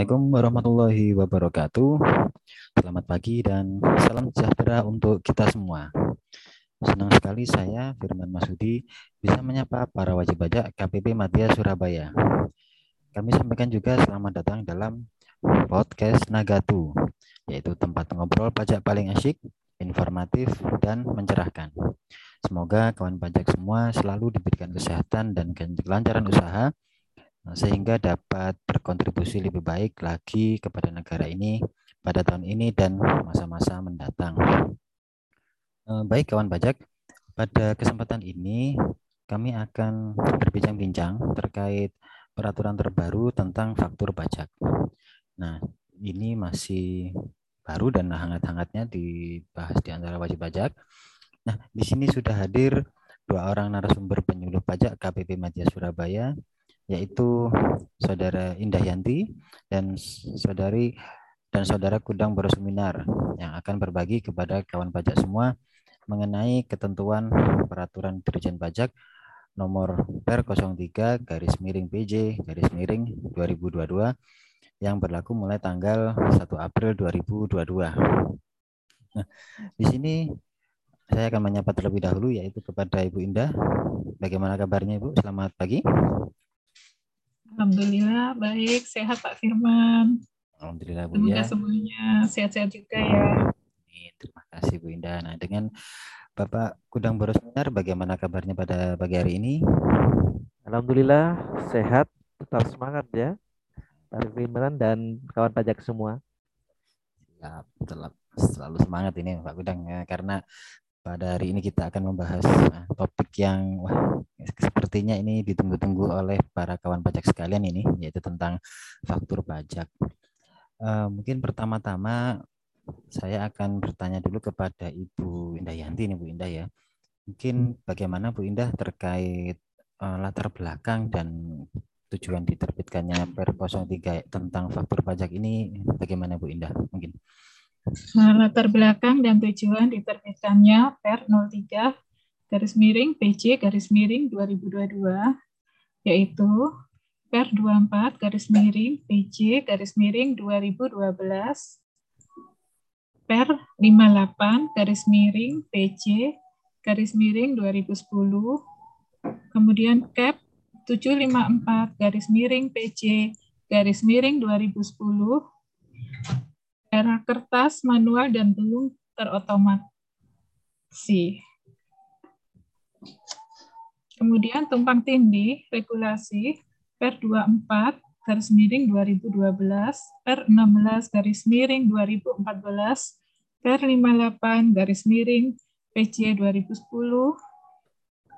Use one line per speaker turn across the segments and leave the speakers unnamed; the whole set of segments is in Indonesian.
Assalamualaikum warahmatullahi wabarakatuh. Selamat pagi dan salam sejahtera untuk kita semua. Senang sekali saya, Firman Masudi, bisa menyapa para wajib pajak KPP Madya Surabaya. Kami sampaikan juga selamat datang dalam podcast Nagatu, yaitu tempat ngobrol pajak paling asyik, informatif, dan mencerahkan. Semoga kawan pajak semua selalu diberikan kesehatan dan kelancaran usaha, sehingga dapat berkontribusi lebih baik lagi kepada negara ini pada tahun ini dan masa-masa mendatang. Eh, baik kawan pajak, pada kesempatan ini kami akan berbincang-bincang terkait peraturan terbaru tentang faktur pajak. Nah, ini masih baru dan hangat-hangatnya dibahas di antara wajib pajak. Nah, di sini sudah hadir dua orang narasumber penyuluh pajak KPP Madya Surabaya yaitu Saudara Indah Yanti dan Saudari dan Saudara Kudang Berosuminar yang akan berbagi kepada kawan pajak semua mengenai ketentuan peraturan Dirjen Pajak nomor Per 03 garis miring PJ garis miring 2022 yang berlaku mulai tanggal 1 April 2022. Nah, di sini saya akan menyapa terlebih dahulu yaitu kepada Ibu Indah. Bagaimana kabarnya Ibu? Selamat pagi.
Alhamdulillah baik, sehat Pak Firman.
Alhamdulillah Bu
Semoga
ya.
semuanya sehat-sehat juga ya.
Terima kasih Bu Indah. Nah dengan Bapak Kudang Borosminar, bagaimana kabarnya pada pagi hari ini?
Alhamdulillah sehat, tetap semangat ya. Pak Firman dan kawan pajak semua.
Siap, selalu semangat ini Pak Kudang ya, karena pada hari ini kita akan membahas nah, topik yang wah, sepertinya ini ditunggu-tunggu oleh para kawan pajak sekalian ini, yaitu tentang faktur pajak. Uh, mungkin pertama-tama saya akan bertanya dulu kepada Ibu Indah Yanti nih Bu Indah ya. Mungkin bagaimana Bu Indah terkait uh, latar belakang dan tujuan diterbitkannya Per 03 tentang faktur pajak ini bagaimana Bu Indah? Mungkin.
Nah, latar belakang dan tujuan diterbitkannya Per 03 garis miring PJ garis miring 2022 yaitu Per 24 garis miring PJ garis miring 2012 Per 58 garis miring PJ garis miring 2010 kemudian Cap 754 garis miring PJ garis miring 2010 era kertas, manual, dan belum terotomasi. Kemudian tumpang tindih regulasi per 24 garis miring 2012, per 16 garis miring 2014, per 58 garis miring PC 2010,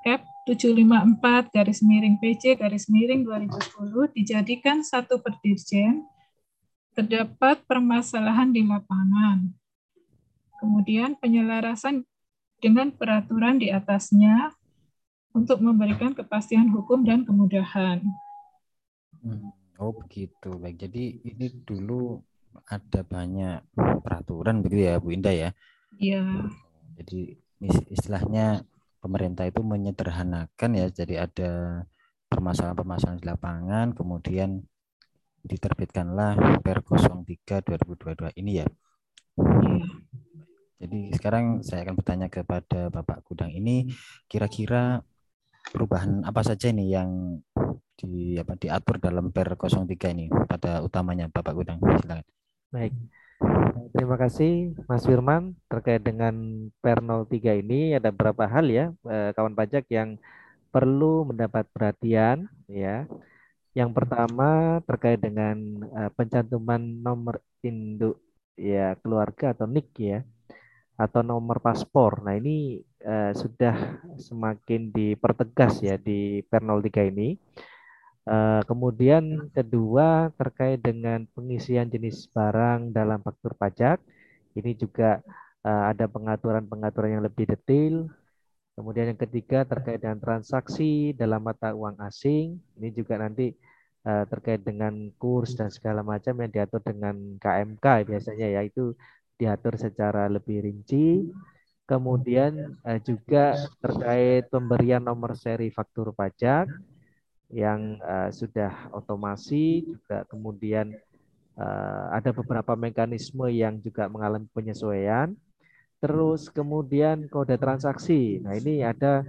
Cap 754 garis miring PC garis miring 2010 dijadikan satu per dirjen terdapat permasalahan di lapangan. Kemudian penyelarasan dengan peraturan di atasnya untuk memberikan kepastian hukum dan kemudahan.
Hmm, oh begitu, baik. Jadi ini dulu ada banyak peraturan begitu ya Bu Indah ya?
Iya.
Jadi istilahnya pemerintah itu menyederhanakan ya, jadi ada permasalahan-permasalahan di lapangan, kemudian diterbitkanlah Per 03 2022 ini ya. Jadi sekarang saya akan bertanya kepada Bapak Kudang ini kira-kira perubahan apa saja ini yang di apa diatur dalam Per 03 ini pada utamanya Bapak Kudang silakan.
Baik. Terima kasih Mas Firman terkait dengan Per 03 ini ada beberapa hal ya eh, kawan pajak yang perlu mendapat perhatian ya. Yang pertama terkait dengan uh, pencantuman nomor induk ya keluarga atau NIK ya atau nomor paspor. Nah, ini uh, sudah semakin dipertegas ya di Per 03 ini. Uh, kemudian kedua terkait dengan pengisian jenis barang dalam faktur pajak. Ini juga uh, ada pengaturan-pengaturan yang lebih detail Kemudian yang ketiga terkait dengan transaksi dalam mata uang asing. Ini juga nanti uh, terkait dengan kurs dan segala macam yang diatur dengan KMK biasanya ya itu diatur secara lebih rinci. Kemudian uh, juga terkait pemberian nomor seri faktur pajak yang uh, sudah otomasi juga kemudian uh, ada beberapa mekanisme yang juga mengalami penyesuaian. Terus kemudian kode transaksi. Nah ini ada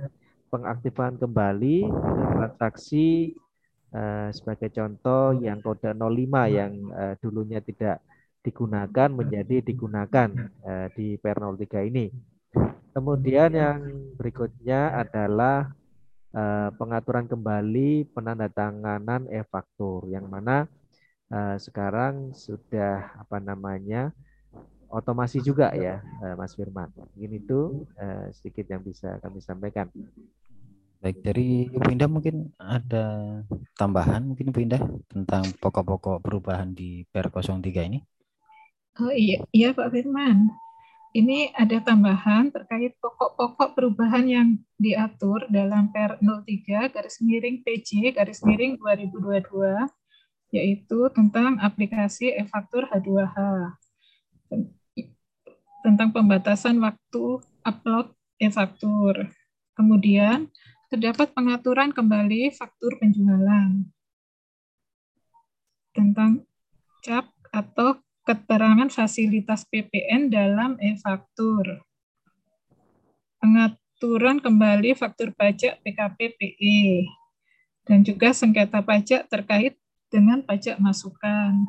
pengaktifan kembali transaksi uh, sebagai contoh yang kode 05 yang uh, dulunya tidak digunakan menjadi digunakan uh, di PR03 ini. Kemudian yang berikutnya adalah pengaturan kembali penandatanganan e-faktur yang mana sekarang sudah apa namanya otomasi juga ya uh, Mas Firman. Ini itu uh, sedikit yang bisa kami sampaikan.
Baik dari Ibu Indah mungkin ada tambahan mungkin Ibu Indah tentang pokok-pokok perubahan di PR 03 ini.
Oh iya, iya Pak Firman ini ada tambahan terkait pokok-pokok perubahan yang diatur dalam Per 03 garis miring PJ garis miring 2022 yaitu tentang aplikasi e-faktur H2H tentang pembatasan waktu upload e-faktur. Kemudian terdapat pengaturan kembali faktur penjualan tentang cap atau keterangan fasilitas PPN dalam e-faktur. Pengaturan kembali faktur pajak PKPPE dan juga sengketa pajak terkait dengan pajak masukan.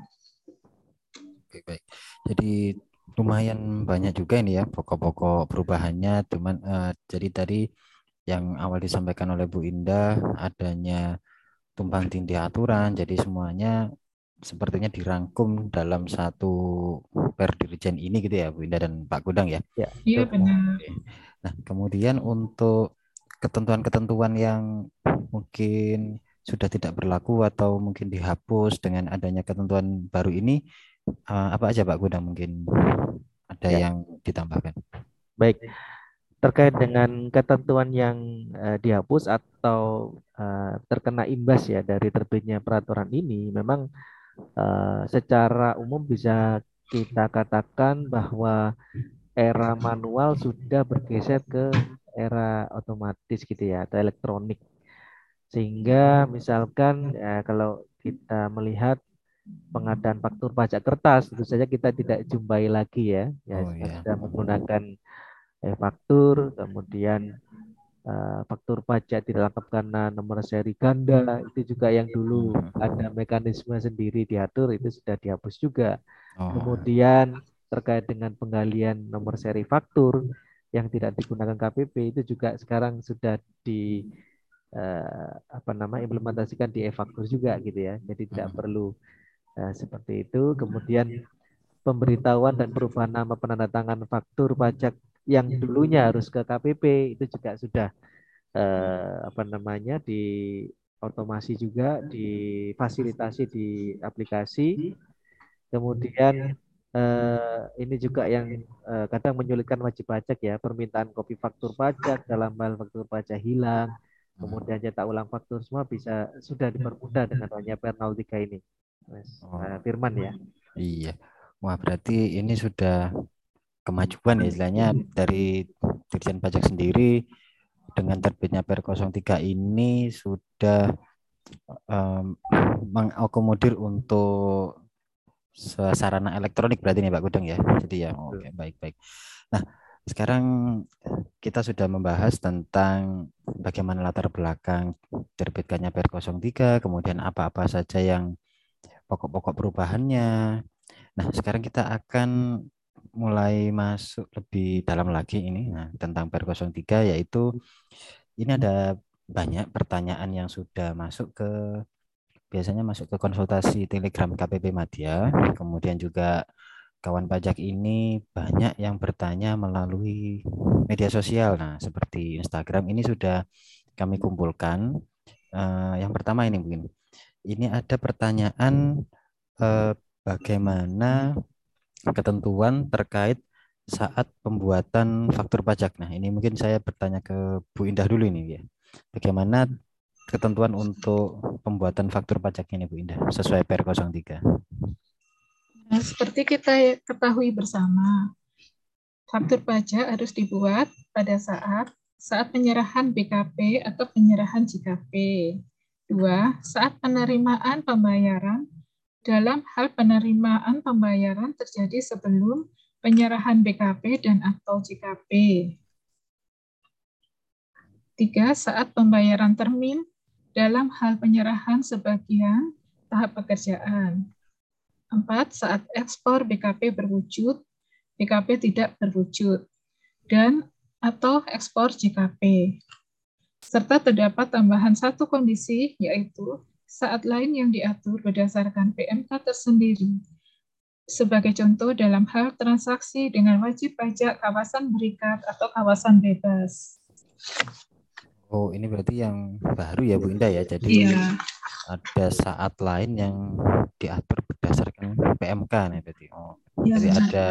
Oke, baik. Jadi lumayan banyak juga ini ya pokok-pokok perubahannya. Cuman uh, jadi tadi yang awal disampaikan oleh Bu Indah adanya tumpang tindih aturan. Jadi semuanya sepertinya dirangkum dalam satu perdirjen ini gitu ya Bu Indah dan Pak Gudang ya.
ya iya benar.
Nah kemudian untuk ketentuan-ketentuan yang mungkin sudah tidak berlaku atau mungkin dihapus dengan adanya ketentuan baru ini eh, apa aja Pak Gudang mungkin ada ya. yang ditambahkan?
Baik terkait dengan ketentuan yang uh, dihapus atau uh, terkena imbas ya dari terbitnya peraturan ini memang uh, secara umum bisa kita katakan bahwa era manual sudah bergeser ke era otomatis gitu ya atau elektronik sehingga misalkan ya, kalau kita melihat pengadaan faktur pajak kertas tentu saja kita tidak jumpai lagi ya ya oh, iya. sudah menggunakan eh, faktur kemudian uh, faktur pajak tidak lengkap karena nomor seri ganda itu juga yang dulu hmm. ada mekanisme sendiri diatur itu sudah dihapus juga. Oh. Kemudian terkait dengan penggalian nomor seri faktur yang tidak digunakan KPP itu juga sekarang sudah di uh, apa nama implementasikan di e-faktur juga gitu ya. Jadi tidak hmm. perlu uh, seperti itu. Kemudian pemberitahuan dan perubahan nama penandatangan faktur pajak yang dulunya harus ke KPP itu juga sudah eh, apa namanya di otomasi juga difasilitasi di aplikasi kemudian eh, ini juga yang eh, kadang menyulitkan wajib pajak ya permintaan kopi faktur pajak dalam hal faktur pajak hilang kemudian cetak ulang faktur semua bisa sudah dipermudah dengan adanya Pernal 3 ini oh. Eh, Firman ya
iya wah berarti ini sudah kemajuan ya istilahnya dari Dirjen Pajak sendiri dengan terbitnya Per 03 ini sudah um, mengakomodir untuk sarana elektronik berarti nih Pak Gudang ya. Jadi ya oke okay, baik baik. Nah, sekarang kita sudah membahas tentang bagaimana latar belakang terbitkannya Per 03, kemudian apa-apa saja yang pokok-pokok perubahannya. Nah, sekarang kita akan mulai masuk lebih dalam lagi ini nah, tentang per 03 yaitu ini ada banyak pertanyaan yang sudah masuk ke biasanya masuk ke konsultasi Telegram KPP Madya. Kemudian juga kawan pajak ini banyak yang bertanya melalui media sosial. Nah, seperti Instagram ini sudah kami kumpulkan. Uh, yang pertama ini mungkin ini ada pertanyaan uh, bagaimana ketentuan terkait saat pembuatan faktur pajak. Nah, ini mungkin saya bertanya ke Bu Indah dulu ini ya. Bagaimana ketentuan untuk pembuatan faktur pajak ini Bu Indah sesuai PR 03?
Nah, seperti kita ketahui bersama, faktur pajak harus dibuat pada saat saat penyerahan BKP atau penyerahan JKP. Dua, saat penerimaan pembayaran dalam hal penerimaan pembayaran terjadi sebelum penyerahan BKP dan atau JKP. Tiga, saat pembayaran termin dalam hal penyerahan sebagian tahap pekerjaan. Empat, saat ekspor BKP berwujud, BKP tidak berwujud, dan atau ekspor JKP. Serta terdapat tambahan satu kondisi, yaitu saat lain yang diatur berdasarkan PMK tersendiri. Sebagai contoh dalam hal transaksi dengan wajib pajak kawasan berikat atau kawasan bebas.
Oh, ini berarti yang baru ya Bu Indah ya. Jadi iya. ada saat lain yang diatur berdasarkan PMK nih berarti. Oh, iya, jadi ada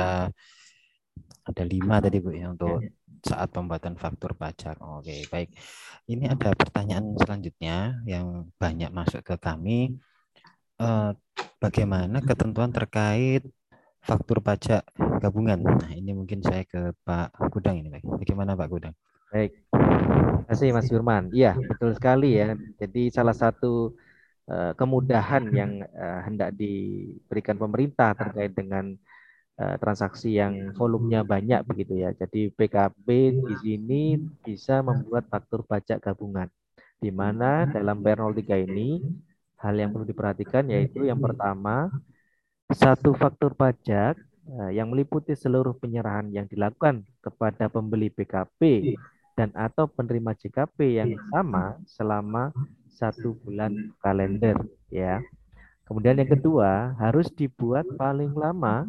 ada lima tadi Bu ya untuk iya saat pembuatan faktur pajak. Oke, baik. Ini ada pertanyaan selanjutnya yang banyak masuk ke kami. Eh, bagaimana ketentuan terkait faktur pajak gabungan? Nah, ini mungkin saya ke Pak Gudang ini, baik. Bagaimana Pak Gudang?
Baik. Terima kasih Mas Firman. Iya, betul sekali ya. Jadi salah satu uh, kemudahan yang uh, hendak diberikan pemerintah terkait dengan uh, transaksi yang volumenya banyak begitu ya. Jadi PKB di sini bisa membuat faktur pajak gabungan. Di mana dalam PR03 ini hal yang perlu diperhatikan yaitu yang pertama satu faktur pajak uh, yang meliputi seluruh penyerahan yang dilakukan kepada pembeli PKP dan atau penerima JKP yang sama selama satu bulan kalender ya. Kemudian yang kedua harus dibuat paling lama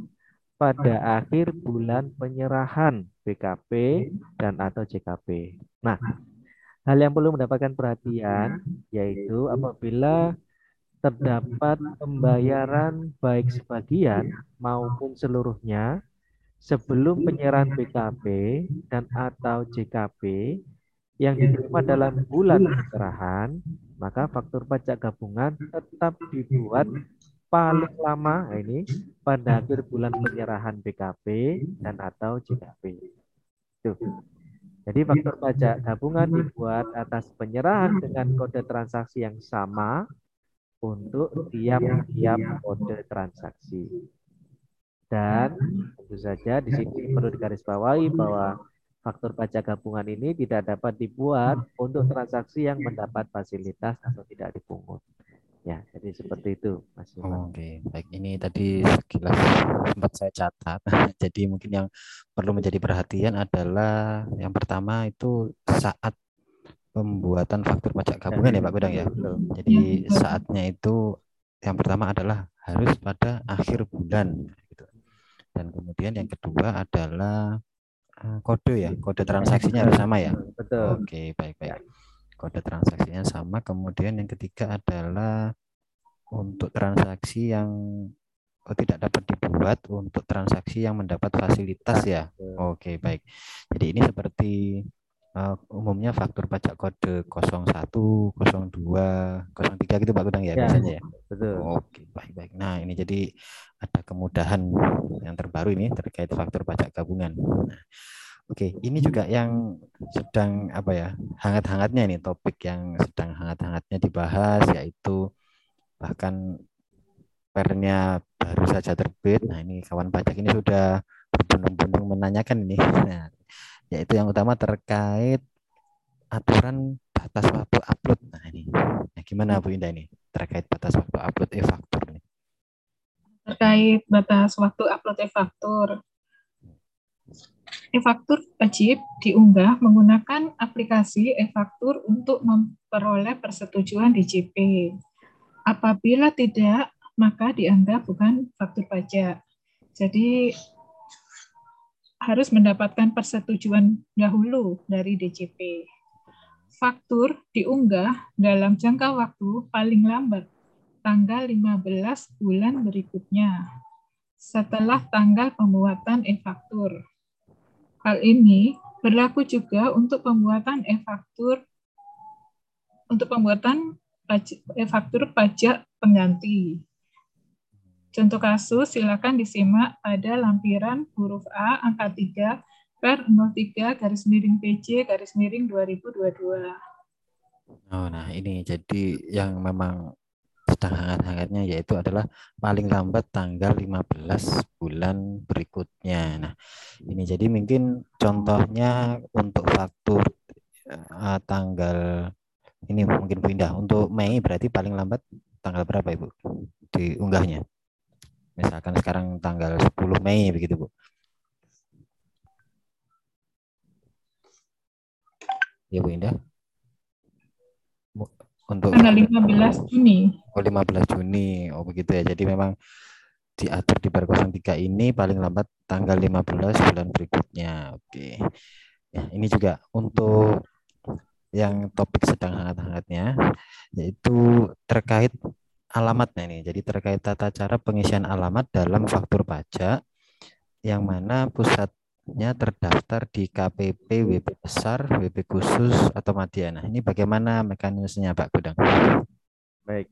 pada akhir bulan penyerahan BKP dan atau JKP. Nah, hal yang perlu mendapatkan perhatian yaitu apabila terdapat pembayaran baik sebagian maupun seluruhnya sebelum penyerahan BKP dan atau JKP yang diterima dalam bulan penyerahan, maka faktur pajak gabungan tetap dibuat paling lama nah ini pada akhir bulan penyerahan BKP dan atau JKP. Tuh. Jadi faktor pajak gabungan dibuat atas penyerahan dengan kode transaksi yang sama untuk tiap-tiap kode transaksi. Dan tentu saja di sini perlu digarisbawahi bahwa faktor pajak gabungan ini tidak dapat dibuat untuk transaksi yang mendapat fasilitas atau tidak dipungut. Seperti itu, Mas.
Oh, Oke, okay. baik. Ini tadi sekilas sempat saya catat. jadi mungkin yang perlu menjadi perhatian adalah yang pertama itu saat pembuatan faktur pajak gabungan ya, Pak Gudang ya. Jadi saatnya itu yang pertama adalah harus pada akhir bulan gitu. Dan kemudian yang kedua adalah uh, kode ya, kode transaksinya harus sama ya.
Betul.
Oke, baik baik kode transaksinya sama. Kemudian yang ketiga adalah untuk transaksi yang oh, tidak dapat dibuat untuk transaksi yang mendapat fasilitas ya. Oke, baik. Jadi ini seperti uh, umumnya faktur pajak kode 01, 02, 03 gitu Pak Gudang ya, ya biasanya ya.
Betul.
Oke, baik baik. Nah, ini jadi ada kemudahan yang terbaru ini terkait faktur pajak gabungan. Nah, Oke, ini juga yang sedang apa ya hangat-hangatnya ini topik yang sedang hangat-hangatnya dibahas yaitu bahkan pernya baru saja terbit. Nah ini kawan pajak ini sudah berbondong-bondong menanyakan ini. Nah, yaitu yang utama terkait aturan batas waktu upload. Nah ini, nah, gimana Bu Indah ini terkait batas waktu upload e-faktur ini?
Terkait batas waktu upload e-faktur, E-faktur wajib diunggah menggunakan aplikasi e-faktur untuk memperoleh persetujuan DJP. Apabila tidak, maka dianggap bukan faktur pajak. Jadi harus mendapatkan persetujuan dahulu dari DJP. Faktur diunggah dalam jangka waktu paling lambat tanggal 15 bulan berikutnya setelah tanggal pembuatan e-faktur Hal ini berlaku juga untuk pembuatan e-faktur untuk pembuatan e-faktur pajak pengganti. Contoh kasus silakan disimak pada lampiran huruf A angka 3 per 03 garis miring PC garis miring 2022.
Oh, nah ini jadi yang memang sedang hangat-hangatnya yaitu adalah paling lambat tanggal 15 bulan berikutnya. Nah, ini jadi mungkin contohnya untuk faktur uh, tanggal ini mungkin Bu Indah untuk Mei berarti paling lambat tanggal berapa Ibu diunggahnya? Misalkan sekarang tanggal 10 Mei begitu Bu. Ya Bu Indah
untuk tanggal 15 Juni.
Oh 15 Juni. Oh begitu ya. Jadi memang diatur di per 03 ini paling lambat tanggal 15 bulan berikutnya. Oke. Ya, ini juga untuk yang topik sedang hangat-hangatnya yaitu terkait alamatnya nih. Jadi terkait tata cara pengisian alamat dalam faktur pajak yang mana pusat nya terdaftar di KPP WP besar, WP khusus atau Madiana. Ini bagaimana mekanismenya Pak Gudang?
Baik.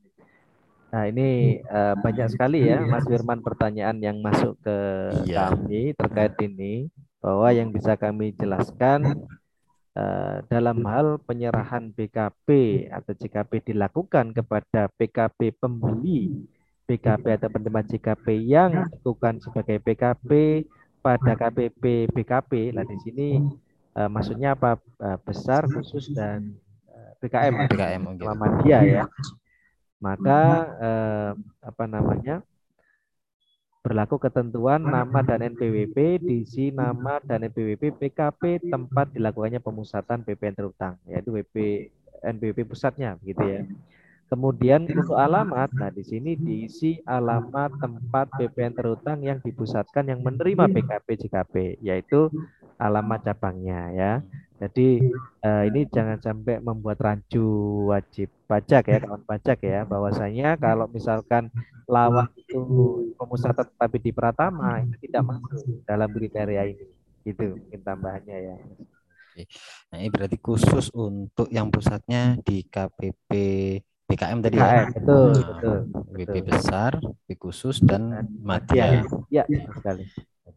Nah ini uh, banyak sekali ya Mas Firman pertanyaan yang masuk ke iya. kami terkait ini bahwa yang bisa kami jelaskan dalam hal penyerahan BKP atau JKP dilakukan kepada PKP pembeli PKP atau penerima JKP yang bukan sebagai PKP pada KPP BKP lah di sini uh, maksudnya apa? Uh, besar khusus dan uh, BKM BKM ya. Maka uh, apa namanya berlaku ketentuan nama dan NPWP diisi nama dan NPWP PKP tempat dilakukannya pemusatan BPN terutang yaitu WP NPWP pusatnya gitu ya. Kemudian untuk alamat, nah di sini diisi alamat tempat BPN terutang yang dipusatkan yang menerima PKP JKP, yaitu alamat cabangnya ya. Jadi eh, ini jangan sampai membuat rancu wajib pajak ya kawan pajak ya bahwasanya kalau misalkan lawan itu pemusatan tapi di Pratama itu tidak masuk dalam kriteria ini. Itu mungkin tambahannya ya.
Nah, ini berarti khusus untuk yang pusatnya di KPP BKM tadi
BKM, ya. Betul, nah, betul.
WP besar, WP khusus dan Matia.
Ya, ya sekali.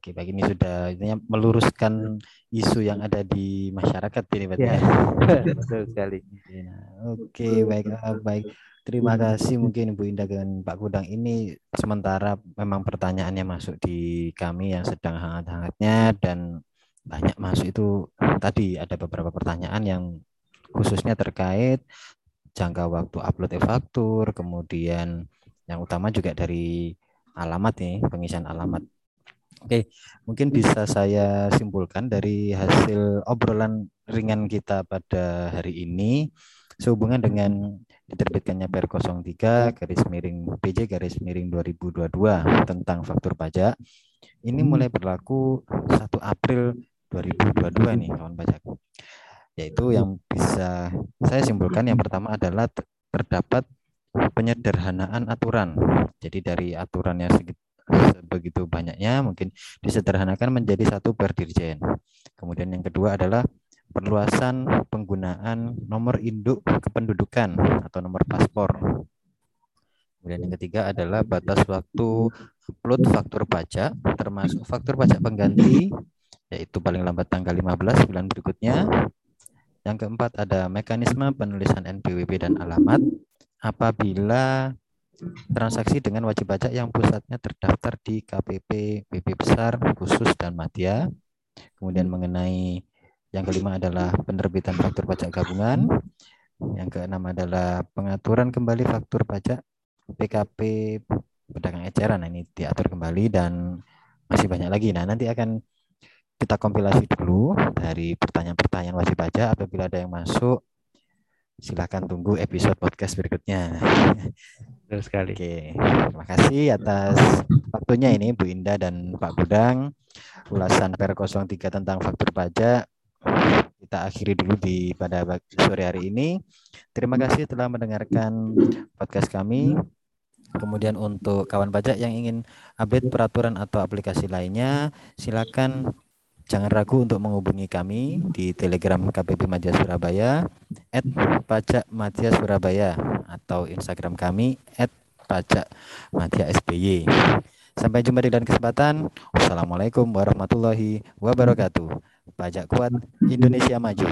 Oke, baik ini sudah intinya meluruskan isu yang ada di masyarakat ini berarti. Ya,
betul sekali.
Nah, oke, baik ah, baik. Terima kasih mungkin Bu Indah dan Pak Kudang ini sementara memang pertanyaannya masuk di kami yang sedang hangat-hangatnya dan banyak masuk itu tadi ada beberapa pertanyaan yang khususnya terkait jangka waktu upload e-faktur, kemudian yang utama juga dari alamat nih, pengisian alamat. Oke, mungkin bisa saya simpulkan dari hasil obrolan ringan kita pada hari ini sehubungan dengan diterbitkannya Per 03 garis miring PJ garis miring 2022 tentang faktur pajak. Ini mulai berlaku 1 April 2022 nih kawan pajak yaitu yang bisa saya simpulkan yang pertama adalah terdapat penyederhanaan aturan. Jadi dari aturan yang sebegitu banyaknya mungkin disederhanakan menjadi satu per dirjen. Kemudian yang kedua adalah perluasan penggunaan nomor induk kependudukan atau nomor paspor. Kemudian yang ketiga adalah batas waktu upload faktur pajak termasuk faktur pajak pengganti yaitu paling lambat tanggal 15 bulan berikutnya yang keempat ada mekanisme penulisan NPWP dan alamat apabila transaksi dengan wajib pajak yang pusatnya terdaftar di KPP, BP besar, khusus dan Madya. Kemudian mengenai yang kelima adalah penerbitan faktur pajak gabungan. Yang keenam adalah pengaturan kembali faktur pajak PKP pedagang eceran. Nah, ini diatur kembali dan masih banyak lagi. Nah, nanti akan kita kompilasi dulu dari pertanyaan-pertanyaan wajib pajak. Apabila ada yang masuk, silahkan tunggu episode podcast berikutnya.
Betul sekali.
Oke, terima kasih atas waktunya ini Bu Indah dan Pak Budang. Ulasan Per 03 tentang faktur pajak kita akhiri dulu di pada sore hari ini. Terima kasih telah mendengarkan podcast kami. Kemudian untuk kawan pajak yang ingin update peraturan atau aplikasi lainnya, silakan Jangan ragu untuk menghubungi kami di Telegram KPP Madya Surabaya at pajak Madya Surabaya atau Instagram kami at pajak Madya SBY. Sampai jumpa di lain kesempatan. Wassalamualaikum warahmatullahi wabarakatuh. Pajak kuat Indonesia maju.